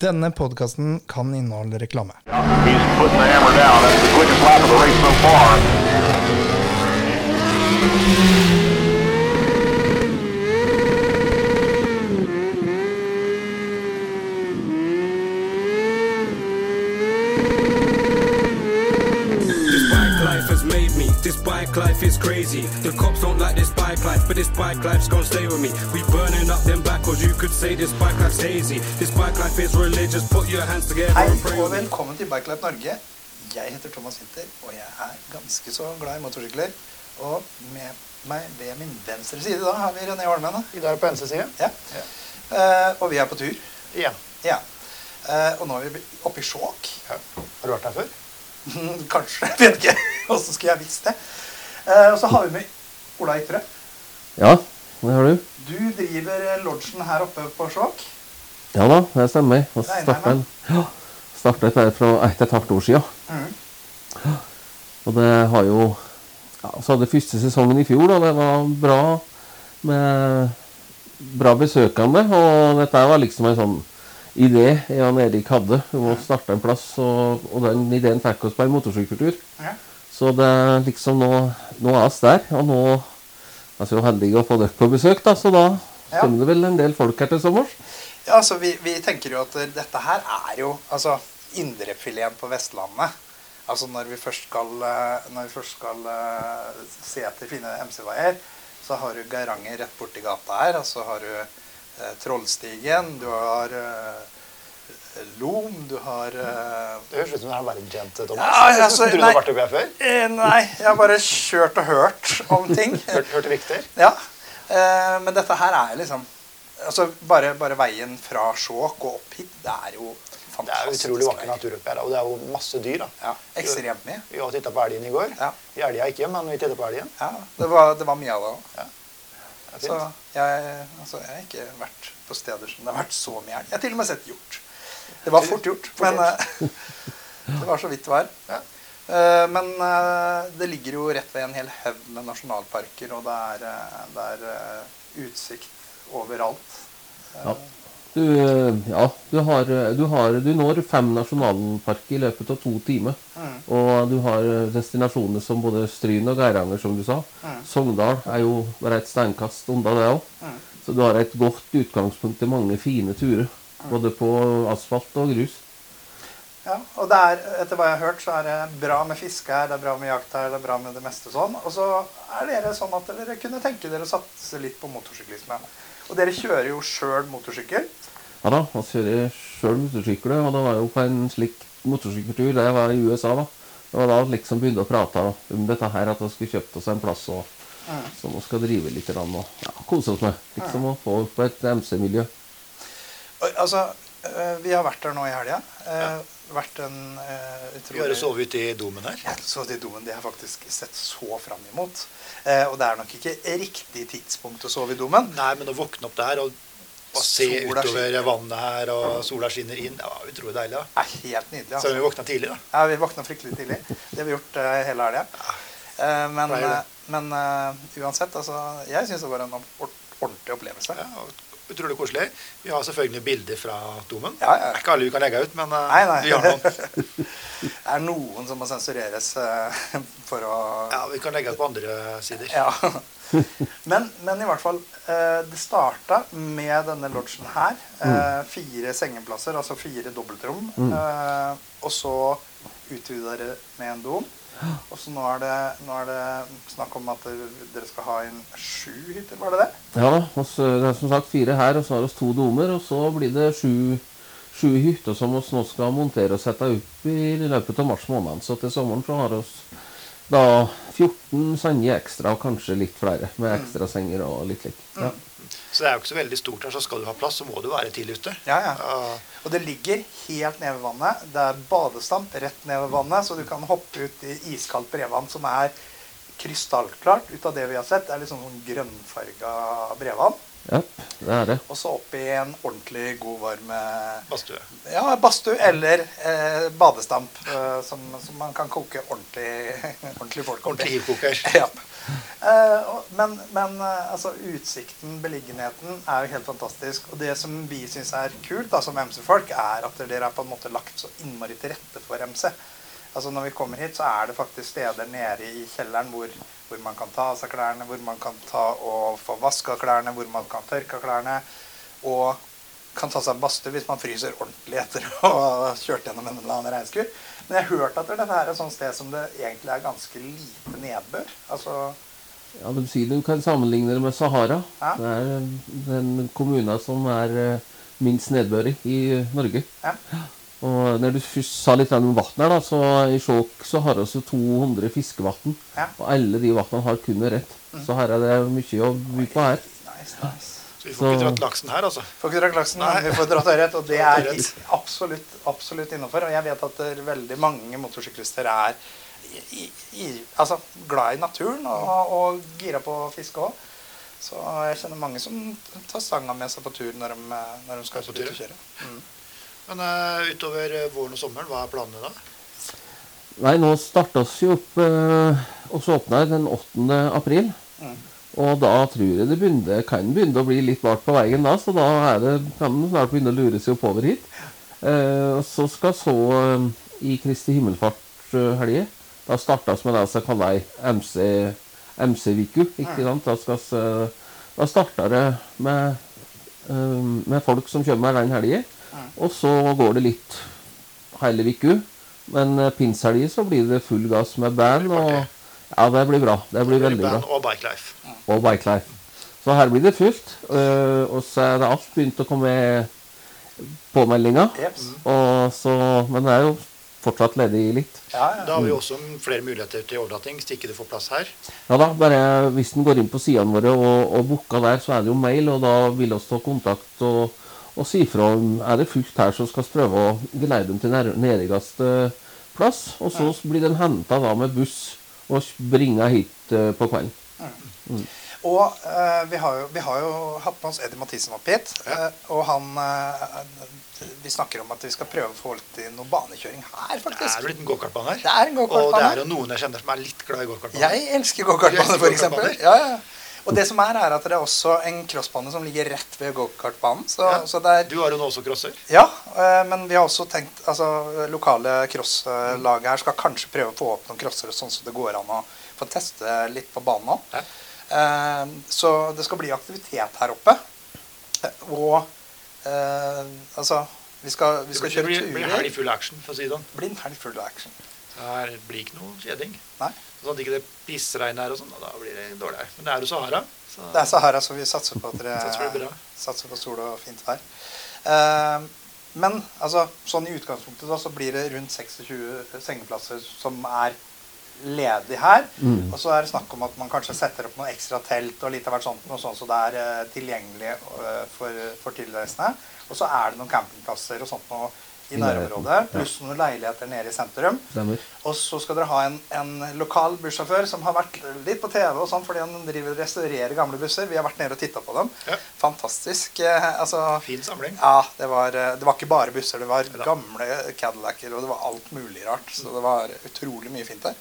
Denne podkasten kan inneholde reklame. This bike life is crazy. The cops don't like this bike life, but this bike life's gonna stay with me. We burning up them backwards. You could say this bike life's hazy. This bike life is religious. Put your hands together Hei and pray og velkommen til Bike Life Norge. Jeg heter Thomas Hinter og jeg er ganske så glad i motorsykler. Og med meg ved min venstre side da har vi René Holmen. I dag på venstre side. Ja. Eh, og vi er på tur. Ja. Ja. Uh, og nå er vi oppe i Skjåk. ja. Har du vært her før? Kanskje. Vet ikke. Åssen skulle jeg visst det. Uh, og så har vi med Ola Ytre. Ja, det har du. Du driver lodgen her oppe på Skjåk. Ja da, det stemmer. Og startet, ja, startet der fra ett og et halvt år siden. Mm. Og det har jo ja, Så hadde første sesongen i fjor, da. Det var bra med bra besøkende. Og dette var liksom en sånn idé Jan Erik hadde om å starte en plass. Og, og den ideen fikk oss på en motorsykkeltur. Ja. Så det er liksom nå, nå er oss der. Og nå er vi så heldige å få dere på besøk, da. Så da Ja. kommer det vel en del folk her til sommers. Ja, altså vi, vi tenker jo at dette her er jo altså indrefileten på Vestlandet. Altså når vi først skal, eh, når vi først skal eh, se etter fine MC-veier, så har du Geiranger rett borti gata her, og så har du eh, Trollstigen, du har eh, Lom, du har uh... Det høres ut som du er kjent, Thomas. Ja, altså, du nei. har vært oppi her før. eh, Nei, jeg har bare kjørt og hørt om ting. hørt, hørte Victor. Ja, Uh, men dette her er liksom Altså bare, bare veien fra Skjåk og opp hit, det er jo fantastisk. Det er jo utrolig vakker natur oppi her, og det er jo masse dyr. da. Ja, ekstremt mye. Vi har titta på elgen i går. Ja. Elga ikke, men vi titta på elgen. Ja, det var, det var mye av det òg. Det Så jeg, altså, jeg har ikke vært på steder som det har vært så mye elg. Jeg har til og med sett hjort. Det var fort gjort, men eh, det var så vidt det var. Ja. Eh, Men eh, det ligger jo rett ved en hel haug med nasjonalparker, og det er, det er utsikt overalt. Ja. Du, ja, du, har, du, har, du når fem nasjonalparker i løpet av to timer. Mm. Og du har destinasjoner som både Stryn og Geiranger, som du sa. Mm. Sogndal er jo bare et steinkast unna det òg. Mm. Så du har et godt utgangspunkt til mange fine turer. Både på asfalt og grus. Ja, og det er, etter hva jeg har hørt, så er det bra med fiske her, det er bra med jakt her, det er bra med det meste sånn. Og så er dere sånn at dere kunne tenke dere å satse litt på motorsyklisme. Og dere kjører jo sjøl motorsykkel. Ja da, vi kjører sjøl motorsykkel. og det var jo på en slik motorsykkeltur da jeg var i USA. da. Det var da vi liksom begynte å prate om dette her, at vi skulle kjøpt oss en plass og, som vi skal drive litt og ja, kose oss med. Liksom å få opp et MC-miljø. Altså, øh, vi har vært der nå i helga. Ja. Vært en utrolig... Vi har sovet ute i domen her. Ja, så i domen, det har jeg faktisk sett så fram imot. Eh, og det er nok ikke riktig tidspunkt å sove i domen. Nei, men å våkne opp der og, og se Sola utover skinner. vannet her, og sola skinner inn, det var utrolig deilig. da. Det er helt nydelig. Selv om Altså. vi våkna tidlig, da. Ja, vi våkna fryktelig tidlig. Det har vi gjort uh, hele helga. Eh, men eh, men eh, uansett, altså Jeg syns det var en ordentlig opplevelse. Ja, og utrolig koselig. Vi har selvfølgelig bilder fra domen. Ja, ja. Det er ikke alle vi kan legge ut, men eh, Nei, nei. vi har noen. Det er noen som må sensureres eh, for å Ja, vi kan legge ut på andre sider. Ja. Men, men i hvert fall eh, Det starta med denne lodgen her. Eh, fire sengeplasser, altså fire dobbeltrom. Mm. og så utvida dere med en dom. Og så nå er, det, nå er det snakk om at dere skal ha inn sju hytter, var det det? Ja da, eh, det er som sagt fire her, og så har vi to domer, og så blir det sju, sju hytter som vi nå skal montere og sette opp i løpet av mars måned. Så til sommeren så har vi da 14 senger ekstra, og kanskje litt flere, med ekstra senger og litt likt. Ja. Så det er jo ikke så veldig stort her, så skal du ha plass, så må du være tidlig ute. Ja, ja. Og det ligger helt nede ved vannet. Det er badestamp rett ned ved vannet, så du kan hoppe ut i iskaldt brevann som er krystallklart ut av det vi har sett. Det er litt sånn grønnfarga brevann. Japp, det er det. Og så opp i en ordentlig god varm Badstue. ja, badstue eller eh, badestamp, eh, som, som man kan koke ordentlig, ordentlig folk Ordentlig oppi. Ja. Eh, men men eh, altså, utsikten, beliggenheten, er jo helt fantastisk. Og det som vi syns er kult da, som MC-folk, er at dere er på en måte lagt så innmari til rette for MC. Altså Når vi kommer hit, så er det faktisk steder nede i kjelleren hvor, hvor man kan ta av seg klærne, hvor man kan ta og få vaska klærne, hvor man kan tørke klærne. Og kan ta seg en badstue hvis man fryser ordentlig etter å ha kjørt gjennom en eller annen regnskur. Men jeg har hørt at dette er et sånt sted som det egentlig er ganske lite nedbør. Altså, Ja, De sier du kan sammenligne det med Sahara. Ja. Det er eh, den kommunen som er eh, minst nedbør i eh, Norge. ja. Og når du først sa litt om vann her, da, så i Skjåk så har vi jo 200 fiskevann. Ja. Og alle de vannene har kun rett. Så her er det mye å by på her. Nice, nice. Så vi får ikke dratt laksen her, altså. Får ikke dratt laksen, Nei. vi får dratt ørret. Og det er absolutt, absolutt innafor. Og jeg vet at det veldig mange motorsyklister er i, i, i, altså, glad i naturen og, og gira på å fiske òg. Så jeg kjenner mange som tar stanga med seg på tur når de, når de skal ut og kjøre. Mm. Men uh, utover eh, våren og sommeren, hva er planene da? Nei, nå starta vi opp uh, og så åpna jeg den 8. april. Mm. Og da tror jeg det begynner, kan begynne å bli litt vart på veien da, så da er det, kan man snart begynne å lure seg oppover hit. Uh, så skal så uh, i Kristi himmelfart-helge Da startes med det som kaller MC, MC-viku. ikke sant? Da, skal, da starter det med, eh, med folk som kommer den helga. Og så går det litt hele uka. Men uh, pinsehelg så blir det full gass med band. og Ja, det blir bra. Det blir veldig bra. Og Bikelife. Og Bikelife. Så her blir det fullt. eh, og så er det alt begynt å komme påmeldinger. Men det er jo fortsatt ledig litt. Ja, ja. Da har vi også flere muligheter til overnatting, hvis ikke du får plass her. Ja da, bare Hvis en går inn på sidene våre og, og booker der, så er det jo mail, og da vil vi ta kontakt og, og si fra om er det fullt her, så skal vi prøve å geleide dem til nær- nærmeste plass. Og så blir de henta med buss og bringa hit eh, på kvelden. Og eh, vi, har jo, vi har jo hatt med oss Eddie Mathisen opp hit. Ja. eh, og han eh, Vi snakker om at vi skal prøve å få til noe banekjøring her, faktisk. Det er blitt en gokartbane her. Det er en Og det er jo noen jeg kjenner som er litt glad i gokartbane. Jeg elsker gokartbane, f.eks. Ja, ja. Og det som er, er at det er også en crossbane som ligger rett ved gokartbanen. Så, Ja. så det er Du har jo nå også crosser. Ja, eh, men vi har også tenkt altså Lokale crosslaget her skal kanskje prøve å få opp noen crosser, sånn at det går an å få teste litt på banen òg. Ja. Så det skal bli aktivitet her oppe. Eh, Og eh, altså Vi skal, vi skal det kjøre blir, blir turer. helg full action, for å si det sånn. Det blir en helg full action. Det blir ikke noe kjeding. Nei. Sånn at ikke det pissregner her og sånn, da blir det dårlig. Men det er jo Sahara. Så Det er Sahara, så vi satser på at dere Satser satser på sol og fint vær. Eh, men altså, sånn i utgangspunktet da, så blir det rundt 26 sengeplasser som er ledig her. Mm. Og så er det snakk om at man kanskje setter opp noe ekstra telt og litt av hvert sånt, noe sånt så det er eh, tilgjengelig eh, for, for tilreisende. Og så er det noen campingplasser og sånt noe i nærområdet, ja. pluss noen leiligheter nede i sentrum. Stemmer. Og så skal dere ha en, en lokal bussjåfør som har vært litt på TV og sånn, fordi han driver og restaurerer gamle busser. Vi har vært nede og titta på dem. Ja. Fantastisk. Eh, altså, Fin samling. ja, det var, eh, det var ikke bare busser. Det var gamle Cadillacer, og det var alt mulig rart. Så det var utrolig mye fint der.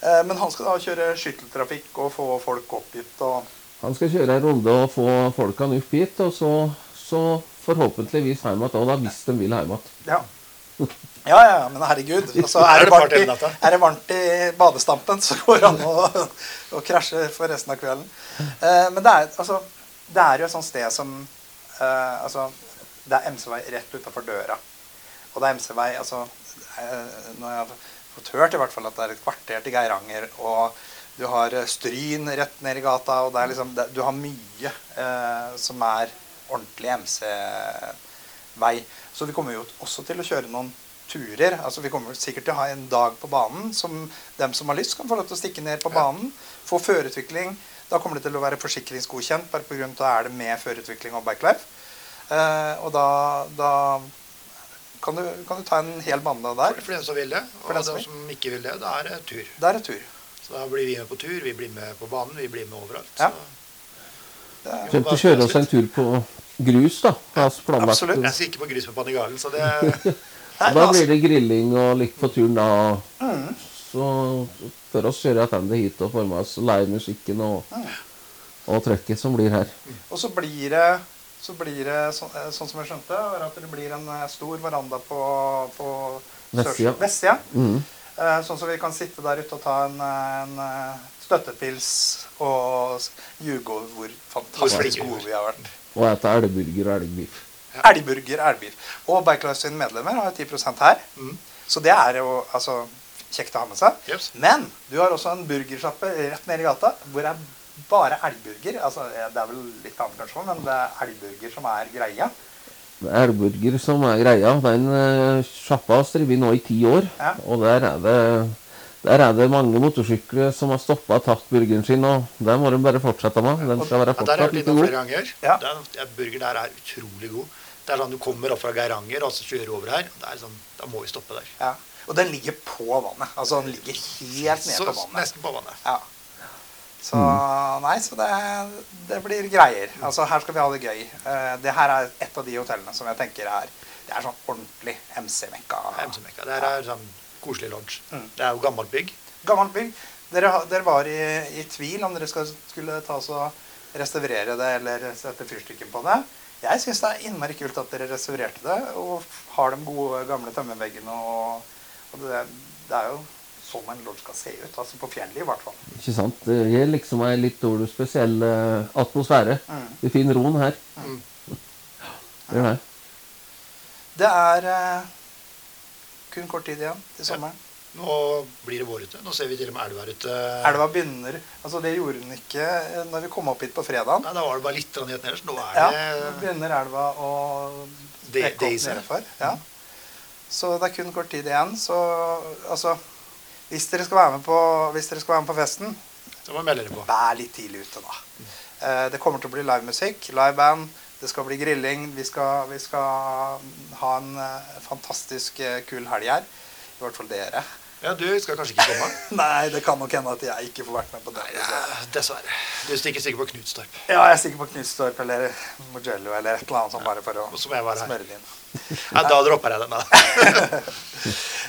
Eh, Men han skal da kjøre skytteltrafikk og få folk opp hit. og Han skal kjøre ei runde og få folkene opp hit, og så, så forhåpentligvis hjem igjen, da hvis de vil hjem igjen. Ja. Ja, ja, men herregud. Altså, er, Er det varmt i, er det varmt i badestampen, så går det an å, å krasje for resten av kvelden. Eh, men det er, altså, det er jo et sånt sted som eh, Altså, det er MC-vei rett utafor døra. Og det er MC-vei altså Når Nå har jeg fått hørt i hvert fall at det er et kvarter til Geiranger, og du har eh, Stryn rett ned i gata, og det er liksom det, Du har mye eh, som er ordentlig MC-vei. Så vi kommer jo også til å kjøre noen turer. Altså Vi kommer sikkert til å ha en dag på banen som dem som har lyst, kan få lov til å stikke ned på banen. Få førerutvikling. Da kommer det til å være forsikringsgodkjent, bare pga. at da er det med førerutvikling og bikelife. Eh, og da, da kan, du, kan du ta en hel bane For, der. for den som vil det. Og For den som den som ikke vil det, da er det tur. Da er det tur. Så da blir vi med på tur, vi blir med på banen, vi blir med overalt. Ja. Så Kommer til å kjøre oss en tur på grus, da. Absolutt. Jeg skal ikke på grus på Panigalen, så det Nei, da altså- blir det grilling og litt på turen da. Mm. Så før oss kjører jeg tilbake hit og får med oss livemusikken og, og trøkket som blir her. Og så blir det, så blir det så, eh, sånn som jeg skjønte, at det blir en eh, stor veranda på, på Vestsida. vestsida. Mhm. Eh, Sånn som vi kan sitte der ute og ta en, en støttepils og ljuge over hvor fantastisk gode vi har vært. Og ete elgburger og elgbiff. Elgburger, elgbiff. Og Bikeline sine medlemmer har jo 10 her. Mm. Så det er jo altså kjekt å ha med seg. Yes. Men du har også en burgersjappe rett nede i gata hvor det er bare elgburger. Altså, det er vel litt annet kanskje, men det er elgburger som er greia. Det er elgburger som er greia. Den eh, sjappa har drevet nå i ti år. Ja. Og der er det der er det mange motorsykler som har stoppa og tatt burgeren sin, og Den må de bare fortsette med. Den skal være fortsatt litt like god. flere ganger. Ja. Den, burgeren der er utrolig god. Det er sånn Du kommer opp fra Geiranger og så kjører over her. Det er sånn, Da må vi stoppe der. Ja. Og den ligger på vannet. Altså den ligger helt nede Så, på vannet. nesten på vannet. Ja. Så nei, så det, det blir greier. Altså her skal vi ha det gøy. Uh, Det her er et av de hotellene som jeg tenker er Det er sånn ordentlig MC-mekka. MC-mekka. Det her er sånn koselig lodge. Mm. Det er jo gammelt bygg. Gammelt bygg. Dere, dere var i, i tvil om dere skal, skulle ta og restaurere det eller sette fyrstikken på det. Jeg syns det er innmari kult at dere restaurerte det og har de gode, gamle tømmerveggene. Og, og det, det er jo sånn en lodge skal se ut. Altså på fjellet i hvert fall. Ikke sant? Det gir liksom ei litt dårlig spesiell eh, atmosfære. Mm. Du finner roen her. Mm. Det gjør det. Det er eh, kun kort tid igjen til sommeren. Nå blir det vår ute. Nå ser vi til og med ute. Elva begynner Altså det gjorde den ikke eh, når vi kom opp hit på fredagen. Nei, Da var det bare litt ned nederst. Nå er Ja, det nå begynner elva å dekke opp nedfor. Ja. Så det er kun kort tid igjen. Så altså Hvis dere skal være med på, hvis dere skal være med på festen, Så må vi melde dere på. vær litt tidlig ute, da. Mm. Det kommer til å bli livemusikk, liveband. Det skal bli grilling. Vi skal, vi skal ha en eh, fantastisk eh, kul helg her. I hvert fall dere. Ja, Du skal kanskje ikke komme? Nei, det kan nok hende at jeg ikke får vært med på det. Ja, dessverre. Du stikker sikkert på Knutstorp. Ja, jeg stikker på Knutstorp eller Mogello eller et eller annet sånt bare for å smøre det inn. Ja, da dropper jeg den, da.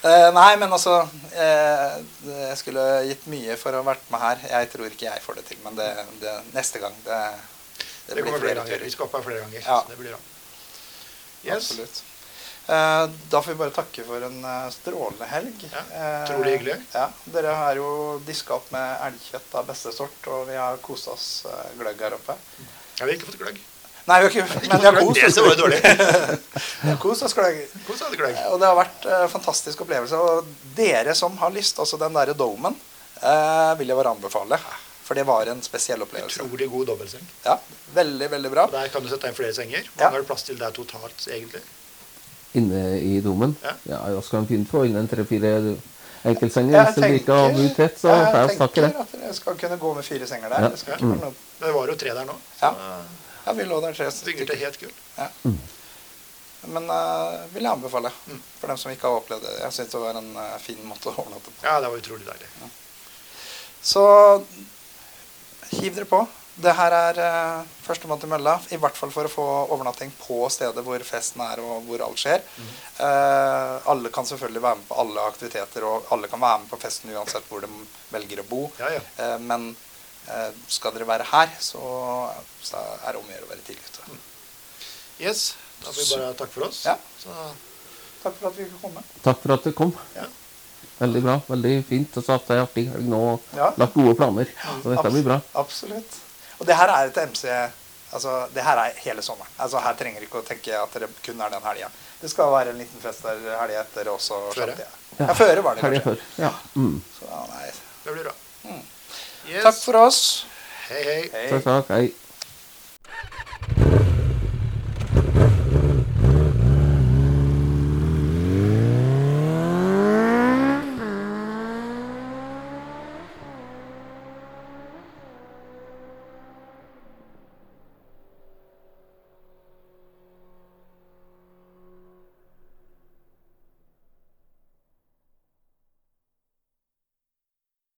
Eh, nei, men altså Jeg skulle gitt mye for å ha vært med her. Jeg tror ikke jeg får det til, men det, det neste gang. Det, det, Det kommer flere ganger. Vi skal opp her flere ganger. Ja. Så det blir bra. Yes. Absolutt. Eh, da får vi bare takke for en eh, strålende helg. Ja, Eh, utrolig hyggelig. Ja, dere har jo diska opp med elgkjøtt av beste sort, og vi har kosa oss gløgg her oppe. Jeg har ikke fått gløgg. Nei, vi har ikke, men vi har kost Det oss var dårlig. Vi oss gløgg. Hvordan hadde gløgg? Og det har vært en fantastisk opplevelse. Og dere som har lyst, altså den derre domen, vil jeg bare anbefale. For det var en spesiell opplevelse. Utrolig god dobbeltseng. Ja, Veldig, veldig bra. Og Der kan du sette inn flere senger. Hvor Ja. har du plass til der totalt, egentlig? Inne i domen. Ja. Ja, jeg skal en fint få inn en tre-fire enkeltsenger. Jeg Hvis det ikke har blitt tett, så jeg får jeg takke det. tenker at jeg skal kunne gå med fire senger der. Ja. Det skal ikke være noe. Det var jo tre der nå. Ja. Så Ja, vi lå der tre helt stykker. helt kult. Men uh, vil jeg anbefale. Mm. For dem som ikke har opplevd det. Jeg syns det var en uh, fin måte å overnatte på. Ja, det var utrolig deilig. Så hiv dere på. Det her er uh, førstemann til mølla, i hvert fall for å få overnatting på stedet hvor festen er og hvor alt skjer. Eh, alle kan selvfølgelig være med på alle aktiviteter, og alle kan være med på festen uansett hvor de velger å bo. Ja, ja. Uh, men uh, skal dere være her, så, så er det om å gjøre å være tidlig ute. Yes. Da får vi bare takke for oss. Ja. Så Takk for at vi fikk komme. Takk for at du kom. Ja. Veldig bra. Veldig fint. Og så hatt ei artig helg nå og Ja. lagt gode planer. Så dette blir bra. Absolutt. Og det her er et MC Altså, det her er hele sommeren. Altså, Her trenger dere ikke å tenke at det kun er den helga. Det skal være en liten fest der helga etter også. Føre? Ja. Ja, føre var det Helga kanskje. før. Ja. Mm. Så, nei. det blir bra. Mm. Yes. Takk for oss. Hei, hei. Hei. Takk, takk. Hei.